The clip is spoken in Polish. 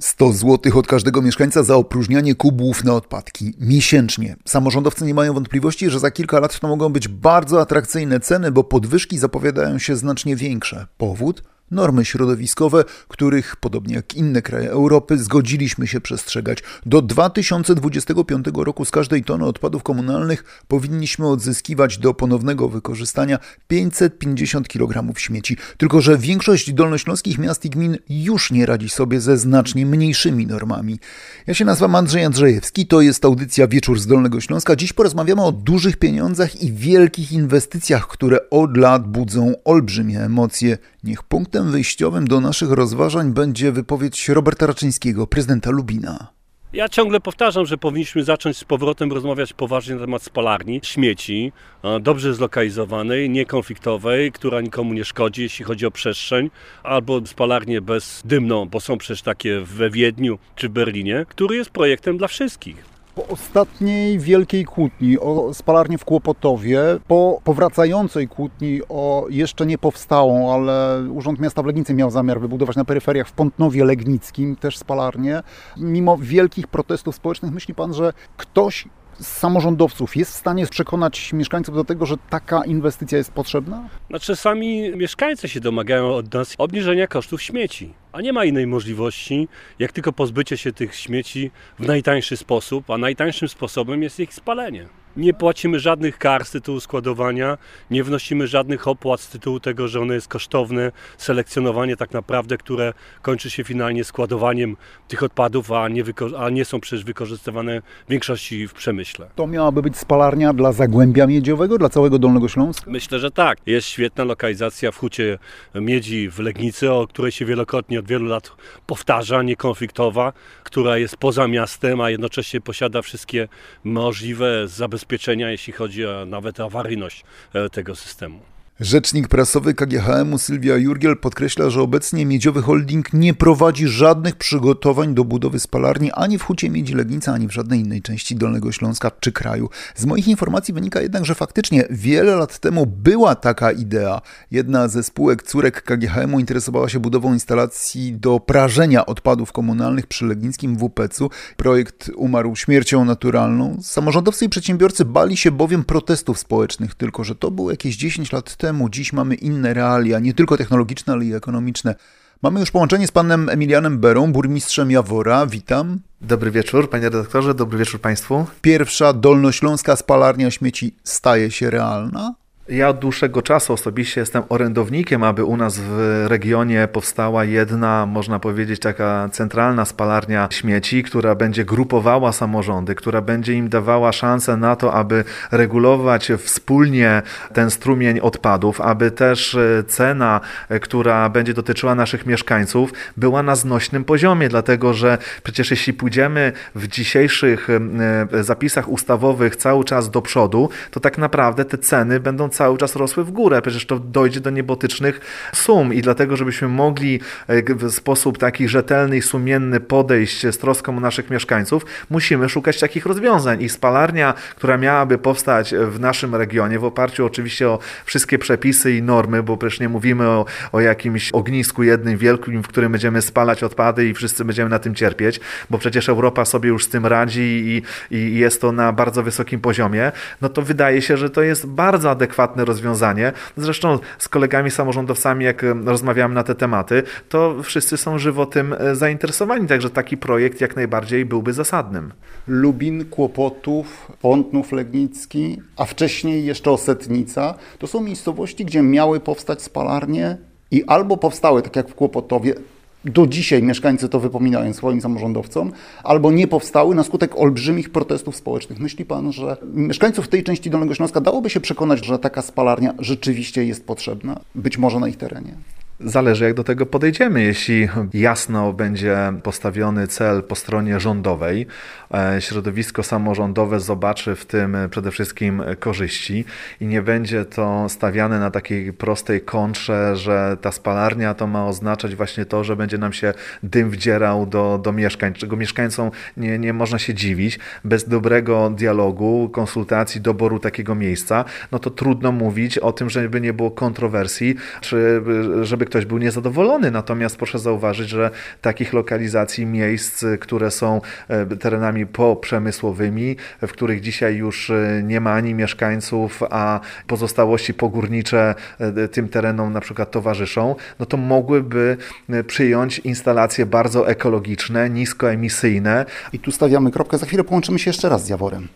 100 zł od każdego mieszkańca za opróżnianie kubłów na odpadki miesięcznie. Samorządowcy nie mają wątpliwości, że za kilka lat to mogą być bardzo atrakcyjne ceny, bo podwyżki zapowiadają się znacznie większe. Powód? Normy środowiskowe, których, podobnie jak inne kraje Europy, zgodziliśmy się przestrzegać. Do 2025 roku z każdej tony odpadów komunalnych powinniśmy odzyskiwać do ponownego wykorzystania 550 kg śmieci. Tylko, że większość dolnośląskich miast i gmin już nie radzi sobie ze znacznie mniejszymi normami. Ja się nazywam Andrzej Andrzejewski, to jest audycja Wieczór z Dolnego Śląska. Dziś porozmawiamy o dużych pieniądzach i wielkich inwestycjach, które od lat budzą olbrzymie emocje. Niech punktem wyjściowym do naszych rozważań będzie wypowiedź Roberta Raczyńskiego, prezydenta Lubina. Ja ciągle powtarzam, że powinniśmy zacząć z powrotem rozmawiać poważnie na temat spalarni, śmieci, dobrze zlokalizowanej, niekonfliktowej, która nikomu nie szkodzi, jeśli chodzi o przestrzeń, albo spalarnię bezdymną, bo są przecież takie we Wiedniu czy Berlinie, który jest projektem dla wszystkich. Po ostatniej wielkiej kłótni o spalarnię w Kłopotowie, po powracającej kłótni o jeszcze nie powstałą, ale Urząd Miasta w Legnicy miał zamiar wybudować na peryferiach w Pątnowie Legnickim też spalarnię, mimo wielkich protestów społecznych, myśli Pan, że ktoś samorządowców jest w stanie przekonać mieszkańców do tego, że taka inwestycja jest potrzebna? Znaczy sami mieszkańcy się domagają od nas obniżenia kosztów śmieci. A nie ma innej możliwości, jak tylko pozbycie się tych śmieci w najtańszy sposób, a najtańszym sposobem jest ich spalenie. Nie płacimy żadnych kar z tytułu składowania, nie wnosimy żadnych opłat z tytułu tego, że one jest kosztowne, selekcjonowanie tak naprawdę, które kończy się finalnie składowaniem tych odpadów, a nie, a nie są przecież wykorzystywane w większości w przemyśle. To miałaby być spalarnia dla Zagłębia Miedziowego, dla całego Dolnego Śląska? Myślę, że tak. Jest świetna lokalizacja w Hucie Miedzi w Legnicy, o której się wielokrotnie od wielu lat powtarza, niekonfliktowa, która jest poza miastem, a jednocześnie posiada wszystkie możliwe zabezpieczenia, jeśli chodzi o nawet awaryjność e, tego systemu. Rzecznik prasowy KGHM-u Sylwia Jurgiel podkreśla, że obecnie Miedziowy Holding nie prowadzi żadnych przygotowań do budowy spalarni ani w Hucie Miedzi Legnica, ani w żadnej innej części Dolnego Śląska czy kraju. Z moich informacji wynika jednak, że faktycznie wiele lat temu była taka idea. Jedna ze spółek córek KGHM-u interesowała się budową instalacji do prażenia odpadów komunalnych przy legnickim WPC-u. Projekt umarł śmiercią naturalną. Samorządowcy i przedsiębiorcy bali się bowiem protestów społecznych, tylko że to było jakieś 10 lat temu temu. Dziś mamy inne realia, nie tylko technologiczne, ale i ekonomiczne. Mamy już połączenie z panem Emilianem Berą, burmistrzem Jawora. Witam. Dobry wieczór, panie redaktorze, dobry wieczór państwu. Pierwsza dolnośląska spalarnia śmieci staje się realna? Ja od dłuższego czasu osobiście jestem orędownikiem, aby u nas w regionie powstała jedna, można powiedzieć, taka centralna spalarnia śmieci, która będzie grupowała samorządy, która będzie im dawała szansę na to, aby regulować wspólnie ten strumień odpadów, aby też e, cena, e, która będzie dotyczyła naszych mieszkańców, była na znośnym poziomie, dlatego że przecież jeśli pójdziemy w dzisiejszych e, zapisach ustawowych cały czas do przodu, to tak naprawdę te ceny będą cały czas rosły w górę. Przecież to dojdzie do niebotycznych sum i dlatego, żebyśmy mogli e, w sposób taki rzetelny i sumienny podejść z troską naszych mieszkańców, musimy szukać takich rozwiązań. I spalarnia, która miałaby powstać w naszym regionie, w oparciu oczywiście o wszystkie przepisy i normy, bo przecież nie mówimy o, o jakimś ognisku jednym wielkim, w którym będziemy spalać odpady i wszyscy będziemy na tym cierpieć, bo przecież Europa sobie już z tym radzi i, i jest to na bardzo wysokim poziomie, no to wydaje się, że to jest bardzo adekwatne adekwatne rozwiązanie. Zresztą z kolegami samorządowcami, jak rozmawiamy na te tematy, to wszyscy są żywo tym e, zainteresowani, także taki projekt jak najbardziej byłby zasadnym. Lubin, Kłopotów, Pątnów Legnicki, a wcześniej jeszcze Osetnica, to są miejscowości, gdzie miały powstać spalarnie i albo powstały, tak jak w Kłopotowie, do dzisiaj mieszkańcy to wypominają swoim samorządowcom, albo nie powstały na skutek olbrzymich protestów społecznych. Myśli pan, że mieszkańców tej części Dolnego Śląska dałoby się przekonać, że taka spalarnia rzeczywiście jest potrzebna, być może na ich terenie? Zależy, jak do tego podejdziemy. Jeśli jasno będzie postawiony cel po stronie rządowej, e, środowisko samorządowe zobaczy w tym przede wszystkim korzyści i nie będzie to stawiane na takiej prostej kontrze, że ta spalarnia to ma oznaczać właśnie to, że będzie nam się dym wdzierał do, do mieszkań, czego mieszkańcom nie, nie można się dziwić. Bez dobrego dialogu, konsultacji, doboru takiego miejsca, no to trudno mówić o tym, żeby nie było kontrowersji, czy żeby ktoś był niezadowolony. Natomiast proszę zauważyć, że takich lokalizacji miejsc, które są e, terenami poprzemysłowymi, w których dzisiaj już e, nie ma ani mieszkańców, a pozostałości pogórnicze e, tym terenom na przykład towarzyszą, no to mogłyby przyjąć instalacje bardzo ekologiczne, niskoemisyjne. I tu stawiamy kropkę, za chwilę połączymy się jeszcze raz z Jaworem.